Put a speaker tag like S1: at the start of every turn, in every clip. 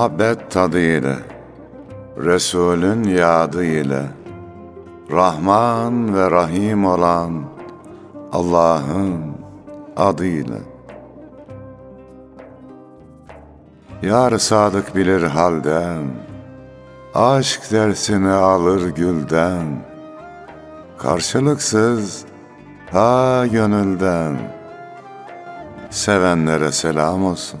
S1: Muhabbet tadı ile, Resulün yadı ile, Rahman ve Rahim olan Allah'ın adıyla. Yar sadık bilir halden, Aşk dersini alır gülden, Karşılıksız ha gönülden, Sevenlere selam olsun.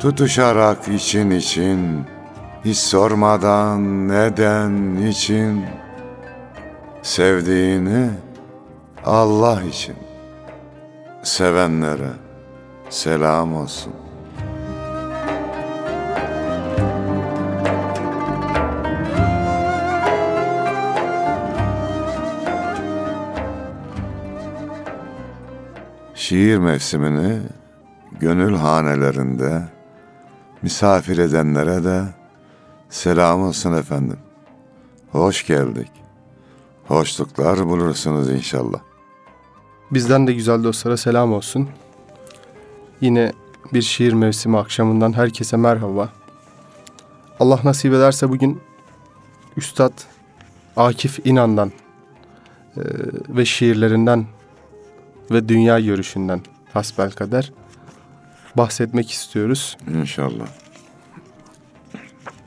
S1: Tutuşarak için için, hiç sormadan neden için, sevdiğini Allah için, sevenlere selam olsun. Şiir mevsimini gönül hanelerinde misafir edenlere de selam olsun efendim. Hoş geldik. Hoşluklar bulursunuz inşallah.
S2: Bizden de güzel dostlara selam olsun. Yine bir şiir mevsimi akşamından herkese merhaba. Allah nasip ederse bugün Üstad Akif İnan'dan e, ve şiirlerinden ve dünya görüşünden hasbel kader bahsetmek istiyoruz.
S1: İnşallah.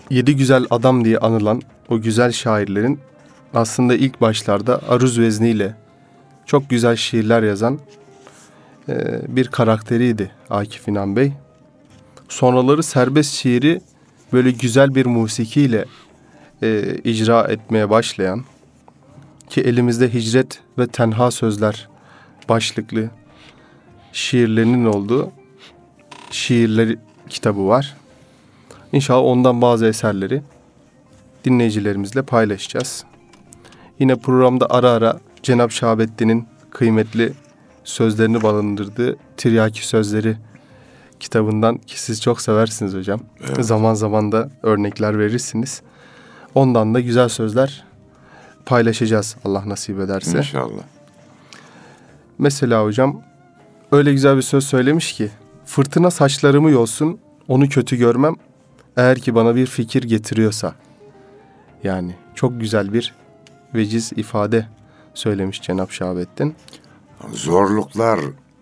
S2: Yedi güzel adam diye anılan o güzel şairlerin aslında ilk başlarda aruz vezniyle çok güzel şiirler yazan e, bir karakteriydi Akif İnan Bey. Sonraları serbest şiiri böyle güzel bir musikiyle e, icra etmeye başlayan ki elimizde hicret ve tenha sözler başlıklı şiirlerinin olduğu şiirleri kitabı var. İnşallah ondan bazı eserleri dinleyicilerimizle paylaşacağız. Yine programda ara ara Cenab Şahabettin'in kıymetli sözlerini barındırdığı Tiryaki Sözleri kitabından ki siz çok seversiniz hocam.
S1: Evet.
S2: Zaman zaman da örnekler verirsiniz. Ondan da güzel sözler paylaşacağız Allah nasip ederse.
S1: İnşallah.
S2: Mesela hocam öyle güzel bir söz söylemiş ki fırtına saçlarımı yolsun onu kötü görmem eğer ki bana bir fikir getiriyorsa. Yani çok güzel bir veciz ifade söylemiş Cenab-ı Şahabettin.
S1: Zorluklar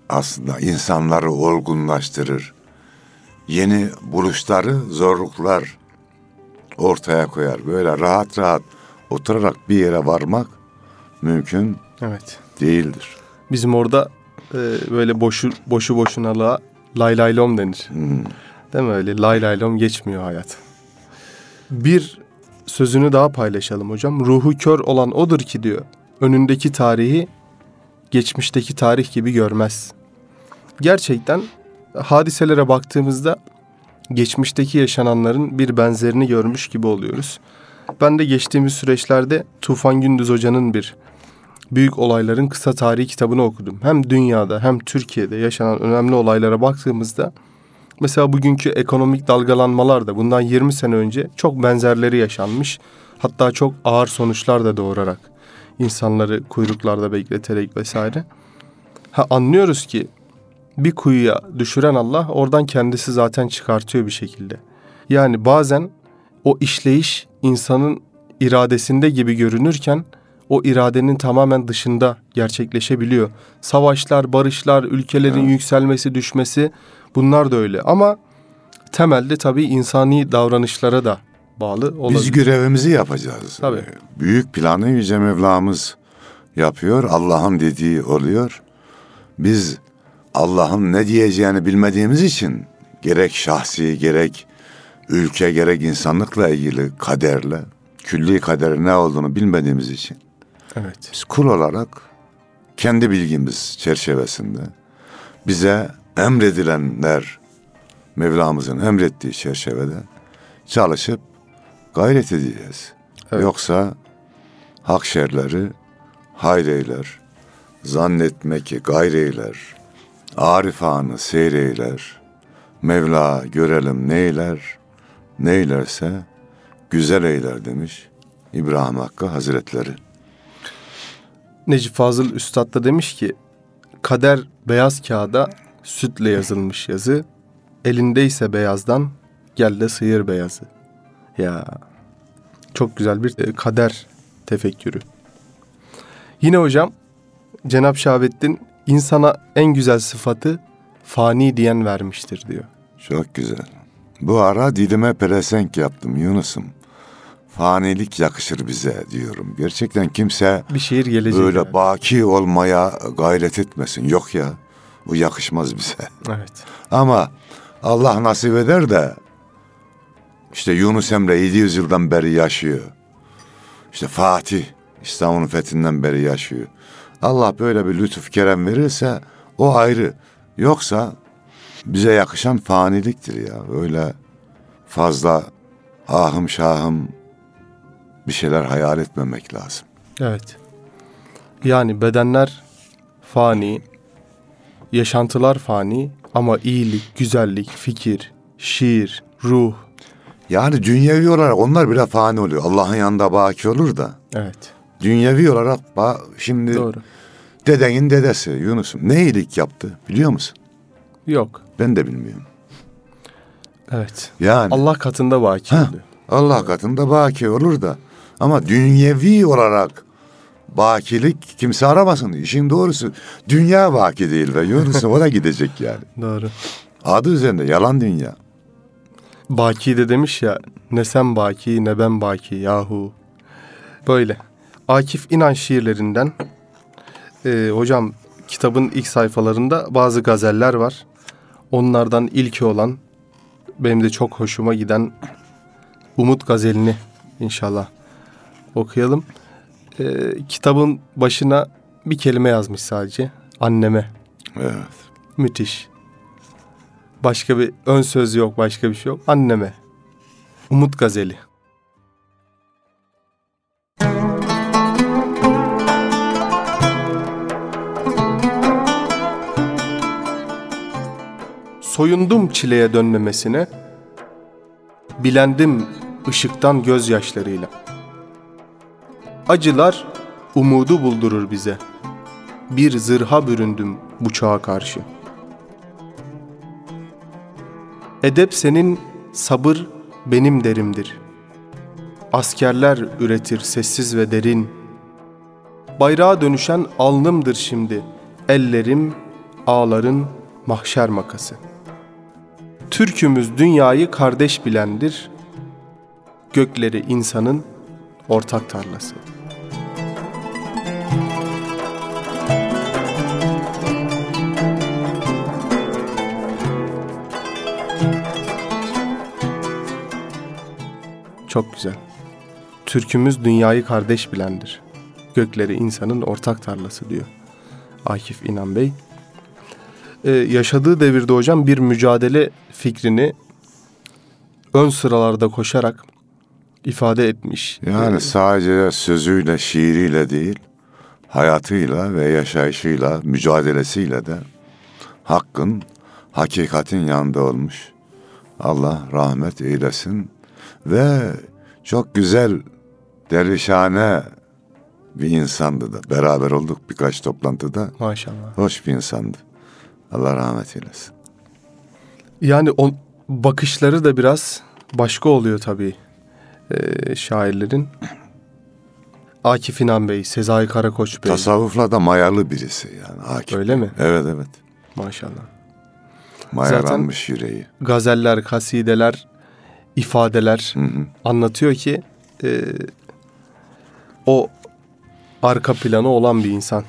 S1: aslında insanları olgunlaştırır. Yeni buluşları zorluklar ortaya koyar. Böyle rahat rahat oturarak bir yere varmak mümkün
S2: Evet.
S1: değildir.
S2: Bizim orada e, böyle boşu boşu boşunalığa lay lay lom denir.
S1: Hmm.
S2: Değil mi öyle lay lay lom geçmiyor hayat. Bir sözünü daha paylaşalım hocam. Ruhu kör olan odur ki diyor. Önündeki tarihi geçmişteki tarih gibi görmez. Gerçekten hadiselere baktığımızda geçmişteki yaşananların bir benzerini görmüş gibi oluyoruz. Ben de geçtiğimiz süreçlerde Tufan Gündüz Hoca'nın bir büyük olayların kısa tarihi kitabını okudum. Hem dünyada hem Türkiye'de yaşanan önemli olaylara baktığımızda mesela bugünkü ekonomik dalgalanmalar da bundan 20 sene önce çok benzerleri yaşanmış. Hatta çok ağır sonuçlar da doğurarak insanları kuyruklarda bekleterek vesaire. Ha anlıyoruz ki bir kuyuya düşüren Allah oradan kendisi zaten çıkartıyor bir şekilde. Yani bazen o işleyiş insanın iradesinde gibi görünürken o iradenin tamamen dışında gerçekleşebiliyor. Savaşlar, barışlar, ülkelerin
S1: Evet.
S2: yükselmesi, düşmesi bunlar da öyle. Ama temelde tabii insani davranışlara da bağlı olabilir.
S1: Biz görevimizi yapacağız.
S2: Tabii.
S1: Büyük planı Yüce Mevlamız yapıyor. Allah'ın dediği oluyor. Biz Allah'ın ne diyeceğini bilmediğimiz için gerek şahsi gerek ülke gerek insanlıkla ilgili kaderle külli kaderin ne olduğunu bilmediğimiz için
S2: Evet.
S1: biz kul olarak kendi bilgimiz çerçevesinde bize emredilenler Mevlamızın emrettiği çerçevede çalışıp gayret edeceğiz.
S2: Evet.
S1: Yoksa hak şerleri hayreyler, zannetme ki gayreyler, arifanı seyreyler, Mevla görelim neyler, neylerse güzel eyler demiş İbrahim Hakkı Hazretleri.
S2: Necip Fazıl Üstad da demiş ki kader beyaz kağıda sütle yazılmış yazı. Elindeyse beyazdan gel de sıyır beyazı. Ya çok güzel bir e, kader tefekkürü. Yine hocam Cenab Şahabettin insana en güzel sıfatı fani diyen vermiştir diyor.
S1: Çok güzel. Bu ara Didim'e pelesenk yaptım Yunus'um. Fanilik yakışır bize diyorum. Gerçekten kimse
S2: Bir şiir gelecek.
S1: böyle
S2: yani.
S1: baki olmaya gayret etmesin. Yok ya, bu yakışmaz bize.
S2: Evet.
S1: Ama Allah nasip eder de işte Yunus Emre 700 yıldan beri yaşıyor. İşte Fatih İstanbul'un fethinden beri yaşıyor. Allah böyle bir lütuf kerem verirse o ayrı. Yoksa bize yakışan faniliktir ya. Öyle fazla ahım şahım bir şeyler hayal etmemek lazım.
S2: Evet. Yani bedenler fani, yaşantılar fani ama iyilik, güzellik, fikir, şiir, ruh.
S1: Yani dünyevi olarak onlar bile fani oluyor. Allah'ın yanında baki olur da.
S2: Evet.
S1: Dünyevi olarak şimdi
S2: Doğru.
S1: dedenin dedesi Yunus'um ne iyilik yaptı biliyor musun?
S2: Yok.
S1: Ben de bilmiyorum.
S2: Evet.
S1: Yani
S2: Allah katında baki oluyor.
S1: Allah katında baki olur da ama dünyevi olarak bakilik kimse aramasın. İşin doğrusu dünya baki değil ve Yunus'um o da gidecek yani.
S2: Doğru.
S1: Adı üzerinde yalan dünya.
S2: Baki de demiş ya ne sen baki ne ben baki yahu. Böyle. Akif İnan şiirlerinden e, hocam kitabın ilk sayfalarında bazı gazeller var. Onlardan ilki olan benim de çok hoşuma giden Umut gazelini inşallah okuyalım. E, kitabın başına bir kelime yazmış sadece. Anneme.
S1: Evet.
S2: Müthiş. Başka bir ön söz yok, başka bir şey yok. Anneme. Umut Gazeli. Soyundum çileye dönmemesine, bilendim ışıktan gözyaşlarıyla. Acılar umudu buldurur bize. Bir zırha büründüm bu çağa karşı. Edep senin, sabır benim derimdir. Askerler üretir sessiz ve derin. Bayrağa dönüşen alnımdır şimdi. Ellerim, ağların mahşer makası. Türkümüz dünyayı kardeş bilendir. Gökleri insanın ortak tarlası. Çok güzel. Türkümüz dünyayı kardeş bilendir. Gökleri insanın ortak tarlası diyor. Akif İnan Bey. Ee, yaşadığı devirde hocam bir mücadele fikrini ön sıralarda koşarak ifade etmiş.
S1: Yani
S2: Ee,
S1: sadece sözüyle, şiiriyle değil, hayatıyla ve yaşayışıyla, mücadelesiyle de hakkın, hakikatin yanında olmuş. Allah rahmet eylesin ve çok güzel, dervişhane bir insandı da. Beraber olduk birkaç toplantıda.
S2: maşallah.
S1: Hoş bir insandı. Allah rahmet eylesin.
S2: Yani o bakışları da biraz başka oluyor tabii ee, şairlerin. Akif İnan Bey, Sezai Karakoç Bey.
S1: Tasavvufla da mayalı birisi yani. Akif.
S2: Öyle mi?
S1: Evet evet.
S2: Maşallah.
S1: Mayalanmış yüreği.
S2: Gazeller, kasideler, ifadeler
S1: Hı hı.
S2: anlatıyor ki e, o arka planı olan bir insan.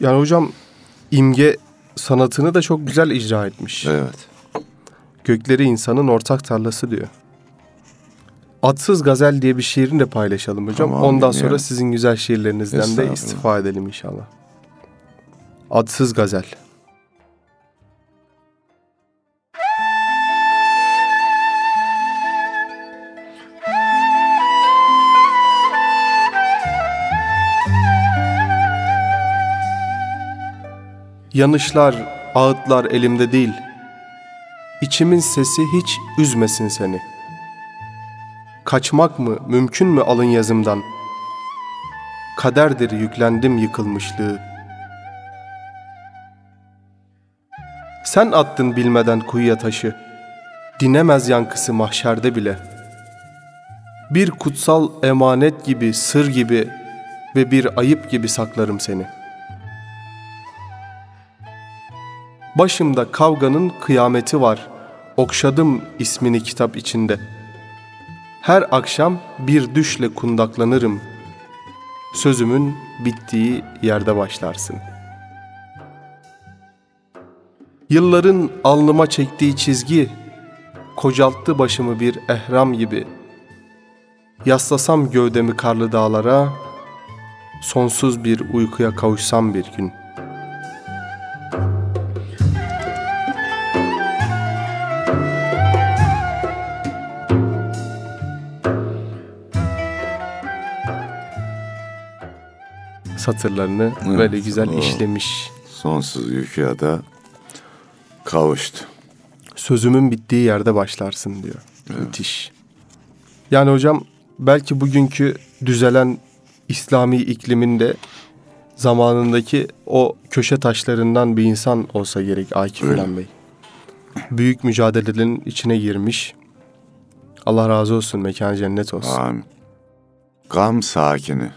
S2: Yani hocam imge sanatını da çok güzel icra etmiş.
S1: Evet.
S2: Gökleri insanın ortak tarlası diyor. Atsız Gazel diye bir şiirini de paylaşalım hocam.
S1: Tamam,
S2: Ondan
S1: dinleyelim.
S2: sonra sizin güzel şiirlerinizden de istifa edelim inşallah. Adsız Gazel. Yanışlar, ağıtlar elimde değil. İçimin sesi hiç üzmesin seni. Kaçmak mı, mümkün mü alın yazımdan? Kaderdir yüklendim yıkılmışlığı. Sen attın bilmeden kuyuya taşı. Dinemez yankısı mahşerde bile. Bir kutsal emanet gibi, sır gibi ve bir ayıp gibi saklarım seni. Başımda kavganın kıyameti var. Okşadım ismini kitap içinde. Her akşam bir düşle kundaklanırım. Sözümün bittiği yerde başlarsın. Yılların alnıma çektiği çizgi kocalttı başımı bir ehram gibi. Yaslasam gövdemi karlı dağlara, sonsuz bir uykuya kavuşsam bir gün. Satırlarını
S1: Evet,
S2: böyle güzel işlemiş.
S1: Sonsuz uykuya da kavuştu.
S2: Sözümün bittiği yerde başlarsın diyor. Müthiş. Yani hocam belki bugünkü düzelen İslami ikliminde zamanındaki o köşe taşlarından bir insan olsa gerek Akif. İlhan Bey. Büyük mücadelelerin içine girmiş. Allah razı olsun, mekan cennet olsun.
S1: Amin. Gam sakini.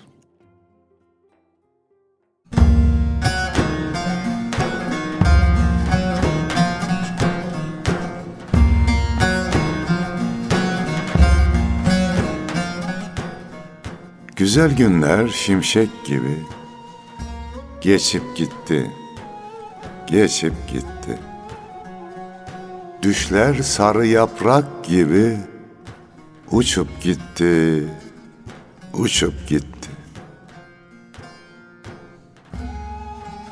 S1: Güzel günler şimşek gibi geçip gitti. Geçip gitti. Düşler sarı yaprak gibi uçup gitti. Uçup gitti.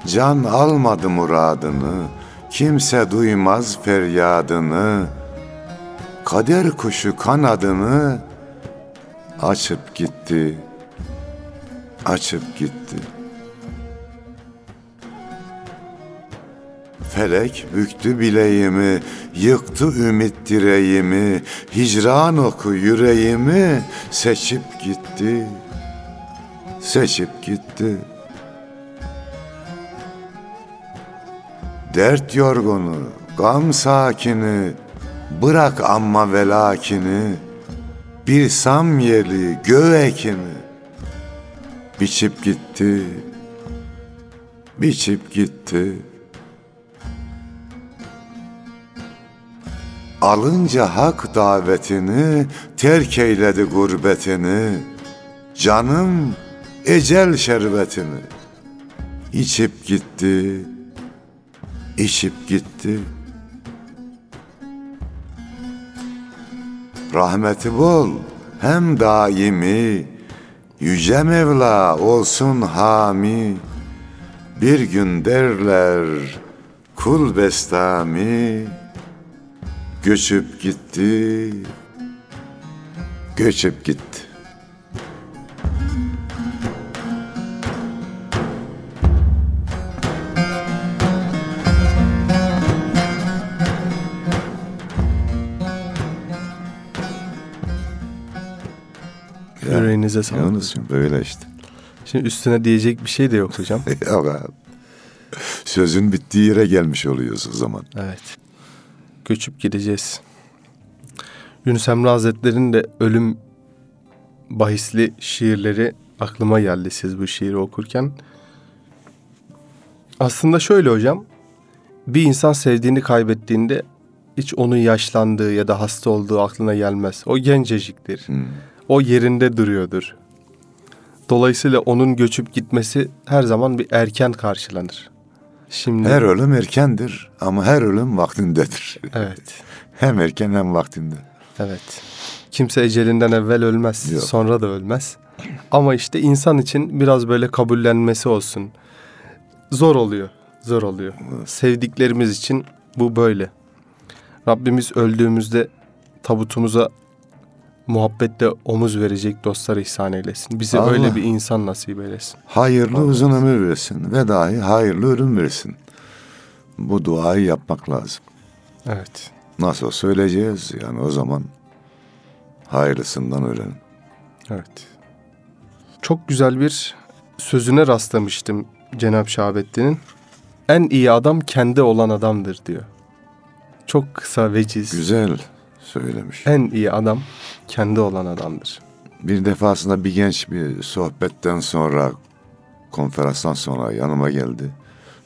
S1: Can almadı muradını, kimse duymaz feryadını. Kader kuşu kanadını açıp gitti. Açıp gitti. Felek büktü bileğimi, yıktı ümit direğimi, hicran oku yüreğimi, seçip gitti, seçip gitti. Dert yorgunu, gam sakini, bırak amma velakini, bir sam yeli göğ ekini, biçip gitti, biçip gitti. Alınca hak davetini, terk eyledi gurbetini, canım ecel şerbetini. içip gitti, içip gitti. Rahmeti bol hem daimi, yüce Mevla olsun hami. Bir gün derler kul bestami, göçüp gitti, göçüp gitti.
S2: Yüreğinize sağlık.
S1: Yalnız böyle işte.
S2: Şimdi üstüne diyecek bir şey de yok hocam.
S1: Abi. Sözün bittiği yere gelmiş oluyoruz o zaman.
S2: Evet. Göçüp gideceğiz. Yunus Emre Hazretleri'nin de ölüm bahisli şiirleri aklıma geldi siz bu şiiri okurken. Aslında şöyle hocam. Bir insan sevdiğini kaybettiğinde hiç onun yaşlandığı ya da hasta olduğu aklına gelmez. O genceciktir.
S1: Hmm.
S2: O yerinde duruyordur. Dolayısıyla onun göçüp gitmesi her zaman bir erken karşılanır. Şimdi
S1: Her ölüm erkendir ama her ölüm vaktindedir.
S2: evet.
S1: Hem erken hem vaktinde.
S2: Evet. Kimse ecelinden evvel ölmez,
S1: Yok.
S2: sonra da ölmez. Ama işte insan için biraz böyle kabullenmesi olsun. Zor oluyor, zor oluyor. Sevdiklerimiz için bu böyle. Rabbimiz öldüğümüzde tabutumuza muhabbetle omuz verecek dostlar ihsan eylesin. Bize
S1: Allah.
S2: öyle bir insan nasip eylesin.
S1: Hayırlı uzun ömür versin ve dahi hayırlı ölüm versin. bu duayı yapmak lazım.
S2: Evet.
S1: Nasıl söyleyeceğiz yani o zaman hayırlısından öğrenin.
S2: Evet. Çok güzel bir sözüne rastlamıştım Cenab-ı Şahabettin'in. En iyi adam kendi olan adamdır diyor. Çok kısa veciz.
S1: Güzel söylemiş.
S2: En iyi adam kendi olan adamdır.
S1: Bir defasında bir genç bir sohbetten sonra, konferanstan sonra yanıma geldi.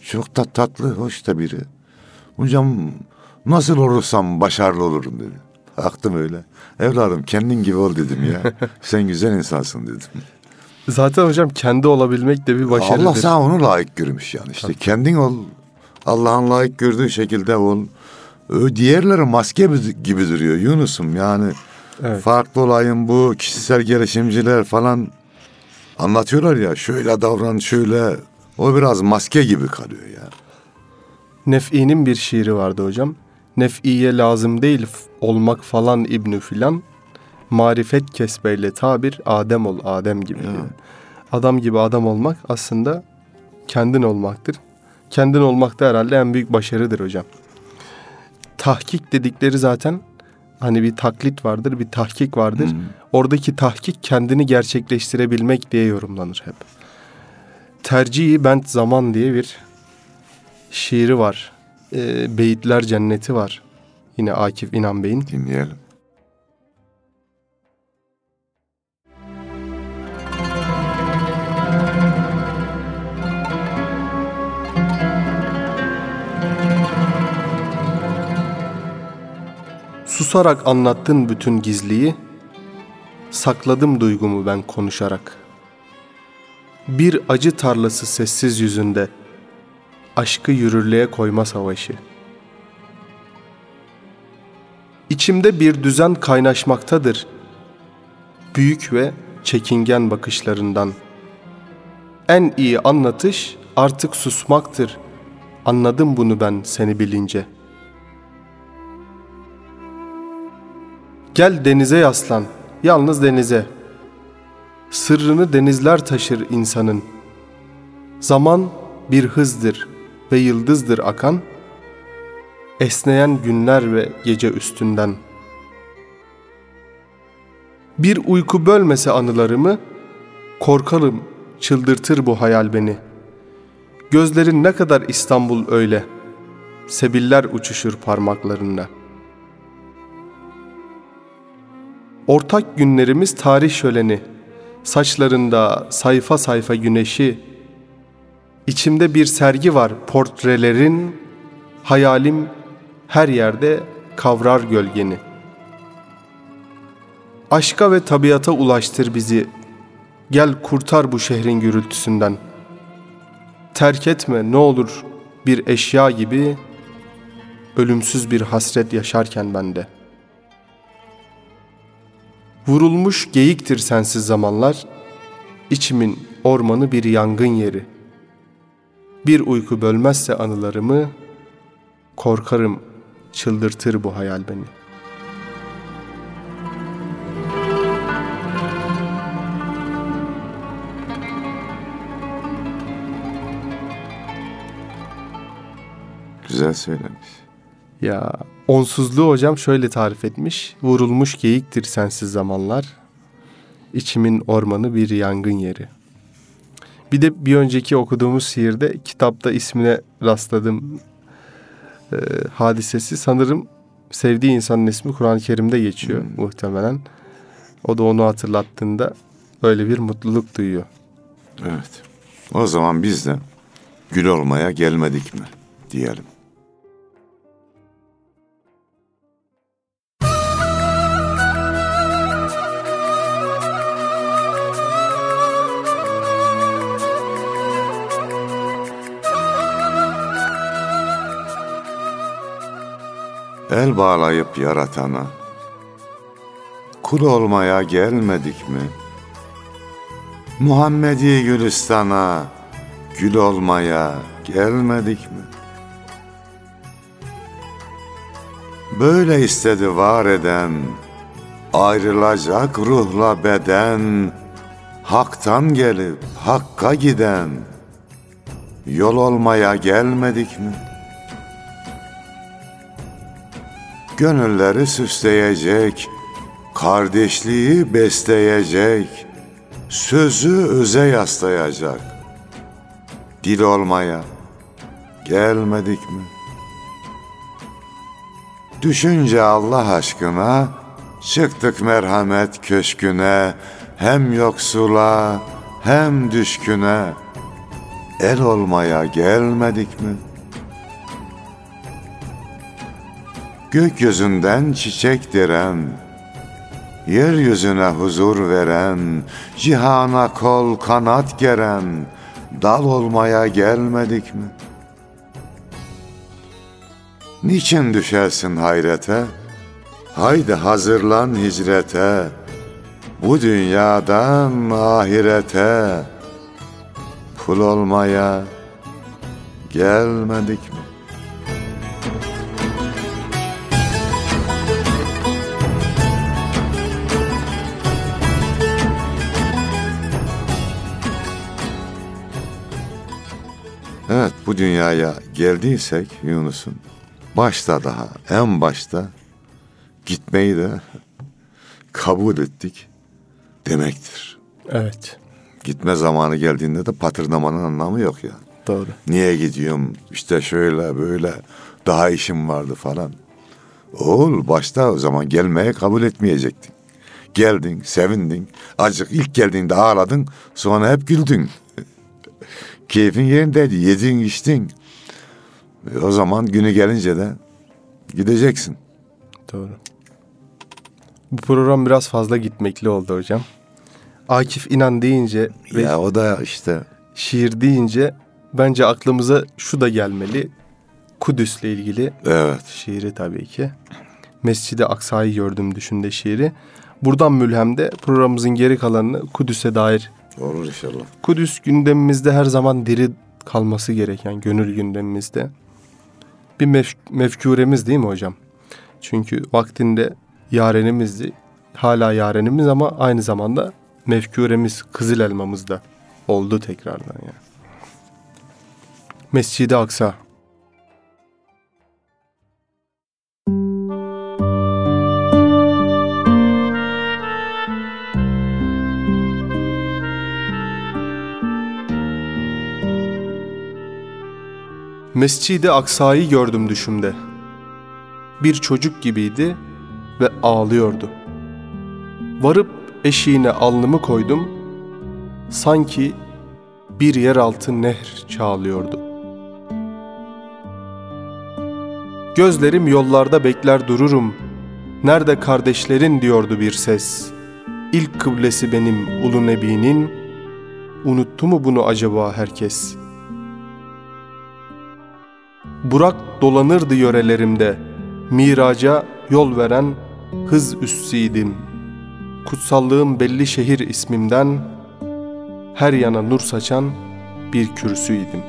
S1: Çok da tatlı, hoş da biri. Hocam nasıl olursam başarılı olurum dedi. Baktım öyle. Evladım kendin gibi ol dedim ya. Sen güzel insansın dedim.
S2: Zaten hocam kendi olabilmek de bir başarıdır.
S1: Allah sana onu layık görmüş yani. İşte kendin ol. Allah'ın layık gördüğü şekilde ol. Diğerleri maske gibi duruyor Yunus'um yani.
S2: Evet.
S1: Farklı olayın bu kişisel gelişimciler falan anlatıyorlar ya şöyle davran şöyle o biraz maske gibi kalıyor ya.
S2: Nef'i'nin bir şiiri vardı hocam. Nef'iye lazım değil olmak falan ibnü filan. Marifet kesbeyle tabir Adem ol Adem gibi. diyor. Adam gibi adam olmak aslında kendin olmaktır. Kendin olmak da herhalde en büyük başarıdır hocam. Tahkik dedikleri zaten hani bir taklit vardır, bir tahkik vardır. Oradaki tahkik kendini gerçekleştirebilmek diye yorumlanır hep. Tercihi bent zaman diye bir şiiri var. Ee, Beyitler Cenneti var. Yine Akif İnan Bey'in.
S1: Dinleyelim.
S2: Susarak anlattın bütün gizliyi, sakladım duygumu ben konuşarak. Bir acı tarlası sessiz yüzünde, aşkı yürürlüğe koyma savaşı. İçimde bir düzen kaynaşmaktadır, büyük ve çekingen bakışlarından. En iyi anlatış artık susmaktır, anladım bunu ben seni bilince.'' Gel denize yaslan, yalnız denize. Sırrını denizler taşır insanın. Zaman bir hızdır ve yıldızdır akan. Esneyen günler ve gece üstünden. Bir uyku bölmese anılarımı, korkarım çıldırtır bu hayal beni. Gözlerin ne kadar İstanbul öyle, sebiller uçuşur parmaklarında.'' Ortak günlerimiz tarih şöleni, saçlarında sayfa sayfa güneşi, içimde bir sergi var portrelerin, hayalim her yerde kavrar gölgeni. Aşka ve tabiata ulaştır bizi, gel kurtar bu şehrin gürültüsünden. Terk etme ne olur bir eşya gibi, ölümsüz bir hasret yaşarken bende.'' Vurulmuş geyiktir sensiz zamanlar, içimin ormanı bir yangın yeri. Bir uyku bölmezse anılarımı, korkarım çıldırtır bu hayal beni.
S1: Güzel söylemiş.
S2: Ya onsuzluğu hocam şöyle tarif etmiş. Vurulmuş geyiktir sensiz zamanlar. İçimin ormanı bir yangın yeri. Bir de bir önceki okuduğumuz şiirde kitapta ismine rastladım. Ee, hadisesi sanırım sevdiği insanın ismi Kur'an-ı Kerim'de geçiyor
S1: Hmm.
S2: muhtemelen. O da onu hatırlattığında öyle bir mutluluk duyuyor.
S1: Evet. O zaman biz de gül olmaya gelmedik mi diyelim. El bağlayıp yaratana Kul olmaya gelmedik mi? Muhammedi Gülistan'a Gül olmaya gelmedik mi? Böyle istedi var eden Ayrılacak ruhla beden Hak'tan gelip Hakk'a giden Yol olmaya gelmedik mi? Gönülleri süsleyecek, kardeşliği besleyecek, sözü öze yaslayacak. Dil olmaya gelmedik mi? Düşünce Allah aşkına çıktık merhamet köşküne hem yoksula hem düşküne el olmaya gelmedik mi? Gökyüzünden çiçek diren, yeryüzüne huzur veren, cihana kol kanat geren, dal olmaya gelmedik mi? Niçin düşersin hayrete? Haydi hazırlan hicrete, bu dünyadan ahirete, pul olmaya gelmedik mi? Bu dünyaya geldiysek Yunus'un başta daha en başta gitmeyi de kabul ettik demektir.
S2: Evet.
S1: Gitme zamanı geldiğinde de patırdamanın anlamı yok yani.
S2: Doğru.
S1: Niye gidiyorum? İşte şöyle böyle daha işim vardı falan. Oğul başta o zaman gelmeye kabul etmeyecektin. Geldin, sevindin. Acık ilk geldiğinde ağladın, sonra hep güldün. Keyfin yerindeydi, yedin, içtin. E, O zaman günü gelince de gideceksin.
S2: Doğru. Bu program biraz fazla gitmekli oldu hocam. Akif İnan deyince ve
S1: Ya o da işte
S2: şiir deyince bence aklımıza şu da gelmeli. Kudüs'le ilgili
S1: evet.
S2: şiiri tabii ki. Mescid-i Aksa'yı gördüm düşünde şiiri. Buradan mülhemde programımızın geri kalanını Kudüs'e dair.
S1: Olur inşallah.
S2: Kudüs gündemimizde her zaman diri kalması gereken gönül gündemimizde. Bir mef- mefkuremiz değil mi hocam? Çünkü vaktinde yarenimizdi. Hala yarenimiz ama aynı zamanda mefkuremiz, kızıl elmamız da oldu tekrardan yani. Mescid-i Aksa. Mescid-i Aksa'yı gördüm düşümde. Bir çocuk gibiydi ve ağlıyordu. Varıp eşiğine alnımı koydum. Sanki bir yeraltı nehr çağlıyordu. Gözlerim yollarda bekler dururum. Nerede kardeşlerin diyordu bir ses. İlk kıblesi benim ulu nebinin. Unuttu mu bunu acaba herkes?'' Burak dolanırdı yörelerimde. Miraca yol veren hız üssiydim. Kutsallığım belli şehir ismimden. Her yana nur saçan bir kürsüydim.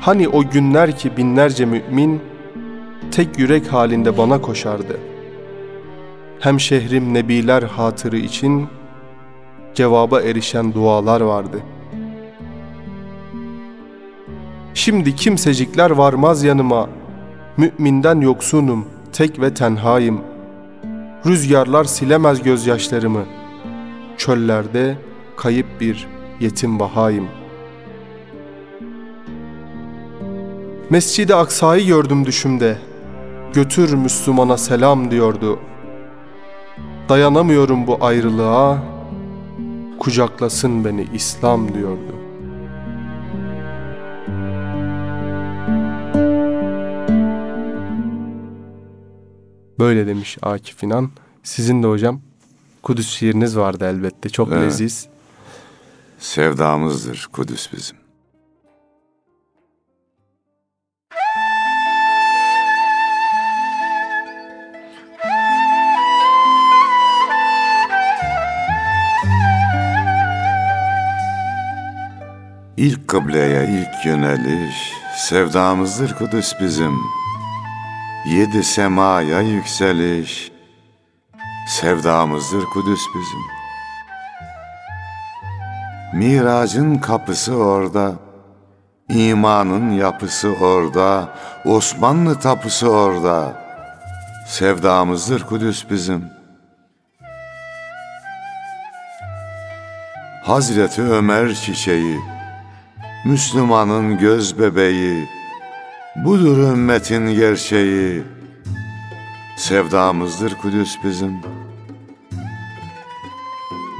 S2: Hani o günler ki binlerce mümin tek yürek halinde bana koşardı. Hem şehrim nebiler hatırı için cevaba erişen dualar vardı.'' Şimdi kimsecikler varmaz yanıma. Müminden yoksunum, tek ve tenhayım. Rüzgarlar silemez gözyaşlarımı. Çöllerde kayıp bir yetim bahayım. Mescid-i Aksa'yı gördüm düşümde. Götür Müslümana selam diyordu. Dayanamıyorum bu ayrılığa. Kucaklasın beni İslam diyordu. Böyle demiş Akif İnan. Sizin de hocam Kudüs şiiriniz vardı elbette. Çok
S1: Evet.
S2: leziz.
S1: Sevdamızdır Kudüs bizim. İlk kıbleye ilk yöneliş, sevdamızdır Kudüs bizim. Yedi semaya yükseliş, sevdamızdır Kudüs bizim. Miracın kapısı orada, İmanın yapısı orada, Osmanlı tapusu orada. Sevdamızdır Kudüs bizim. Hazreti Ömer çiçeği, Müslümanın göz bebeği, budur ümmetin gerçeği. Sevdamızdır Kudüs bizim.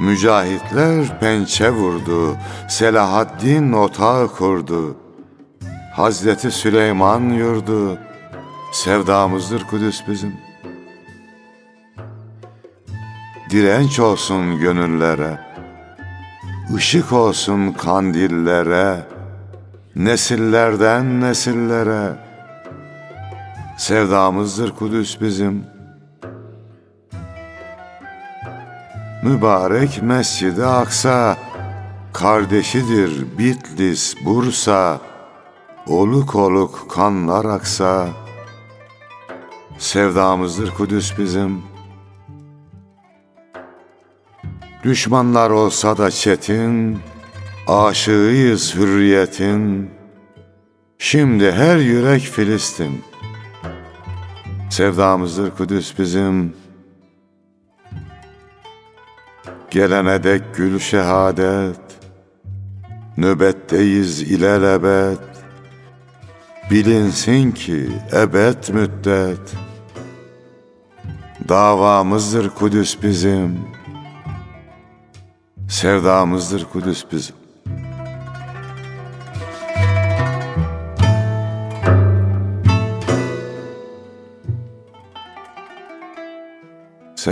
S1: Mücahitler pençe vurdu, Selahaddin otağı kurdu. Hazreti Süleyman yurdu, sevdamızdır Kudüs bizim. Direnç olsun gönüllere, ışık olsun kandillere, nesillerden nesillere. Sevdamızdır Kudüs bizim. Mübarek Mescid-i Aksa, kardeşidir Bitlis, Bursa, oluk oluk kanlar aksa. Sevdamızdır Kudüs bizim. Düşmanlar olsa da çetin, aşığıyız hürriyetin. Şimdi her yürek Filistin. Sevdamızdır Kudüs bizim. Gelene dek gül şehadet, Nöbetteyiz ilelebet. Bilinsin ki ebed müddet, Davamızdır Kudüs bizim, Sevdamızdır Kudüs bizim.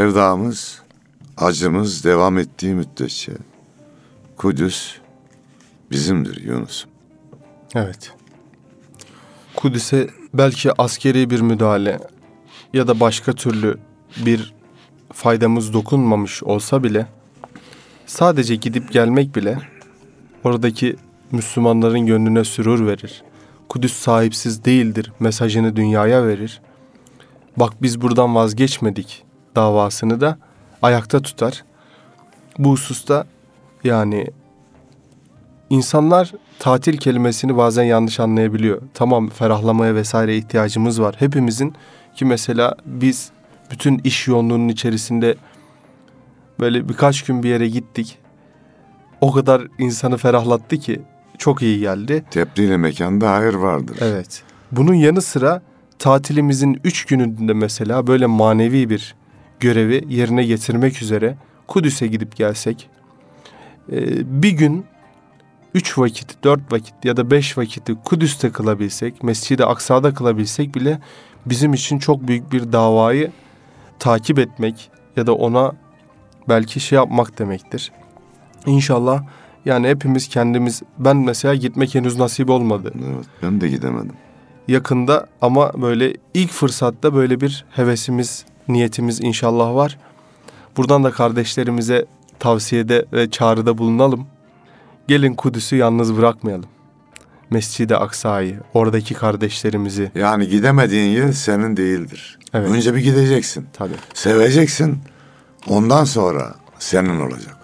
S1: Sevdamız, acımız devam ettiği müddetçe Kudüs bizimdir Yunus.
S2: Evet. Kudüs'e belki askeri bir müdahale ya da başka türlü bir faydamız dokunmamış olsa bile sadece gidip gelmek bile oradaki Müslümanların gönlüne sürur verir. Kudüs sahipsiz değildir mesajını dünyaya verir. Bak biz buradan vazgeçmedik davasını da ayakta tutar. Bu hususta yani insanlar tatil kelimesini bazen yanlış anlayabiliyor. Tamam ferahlamaya vesaire ihtiyacımız var. Hepimizin ki mesela biz bütün iş yoğunluğunun içerisinde böyle birkaç gün bir yere gittik. O kadar insanı ferahlattı ki çok iyi geldi.
S1: Tebriğle mekanda hayır vardır.
S2: Evet. Bunun yanı sıra tatilimizin üç gününde mesela böyle manevi bir görevi yerine getirmek üzere Kudüs'e gidip gelsek e, bir gün üç vakit, dört vakit ya da beş vakiti Kudüs'te kılabilsek, Mescid-i Aksa'da kılabilsek bile bizim için çok büyük bir davayı takip etmek ya da ona belki şey yapmak demektir. İnşallah yani hepimiz kendimiz ben mesela gitmek henüz nasip olmadı.
S1: Evet, ben de gidemedim.
S2: Yakında ama böyle ilk fırsatta böyle bir hevesimiz, niyetimiz inşallah var. Buradan da kardeşlerimize tavsiyede ve çağrıda bulunalım. Gelin Kudüs'ü yalnız bırakmayalım. Mescid-i Aksa'yı, oradaki kardeşlerimizi.
S1: Yani gidemediğin yer senin değildir.
S2: Evet.
S1: Önce bir gideceksin.
S2: Tabii.
S1: Seveceksin. Ondan sonra senin olacak.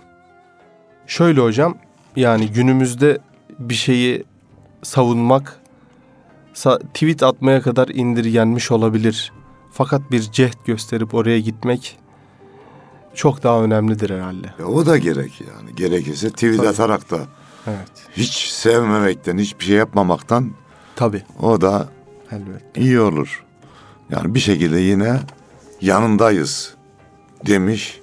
S2: Şöyle hocam, yani günümüzde bir şeyi savunmak sa- tweet atmaya kadar indirgenmiş olabilir. Fakat bir cehd gösterip oraya gitmek çok daha önemlidir herhalde.
S1: Ya o da gerek yani. Gerekirse tweet
S2: Tabii.
S1: atarak da
S2: Evet.
S1: hiç sevmemekten, hiçbir şey yapmamaktan
S2: Tabii.
S1: o da
S2: Elbette.
S1: iyi olur. Yani bir şekilde yine yanındayız demiş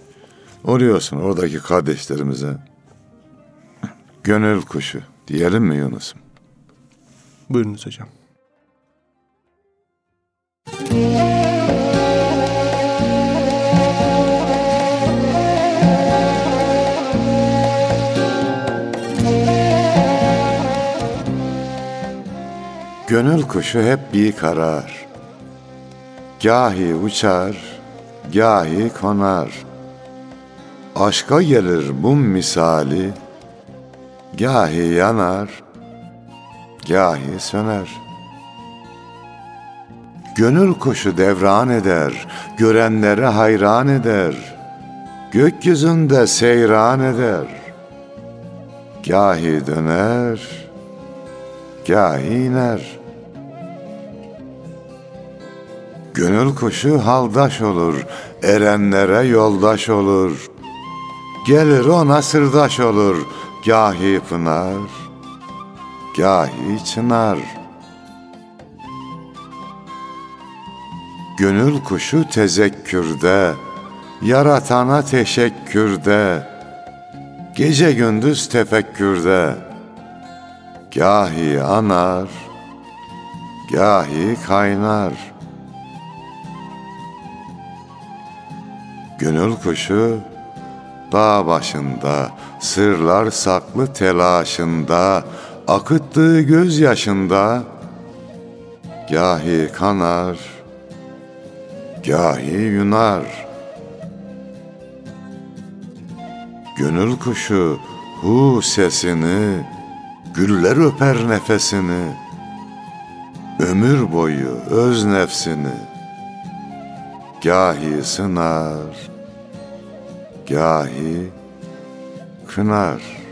S1: oluyorsun oradaki kardeşlerimize. Gönül kuşu diyelim mi Yunus'um?
S2: Buyurunuz hocam.
S1: Gönül kuşu hep bir karar. Gahi uçar, gahi konar. Aşka gelir bu misali, gahi yanar, gahi söner. Gönül kuşu devran eder, görenleri hayran eder. Gökyüzünde seyran eder. Gahi döner, gahi iner. Gönül kuşu haldaş olur, erenlere yoldaş olur. Gelir ona sırdaş olur, gahi pınar, gahi çınar. Gönül kuşu tezekkürde, yaratana teşekkürde, gece gündüz tefekkürde, gahi anar, gahi kaynar.'' Gönül kuşu dağ başında, sırlar saklı telaşında, akıttığı gözyaşında, gahi kanar, gahi yunar. Gönül kuşu hu sesini, güller öper nefesini, ömür boyu öz nefsini, gahi sınar, gahi kınar.''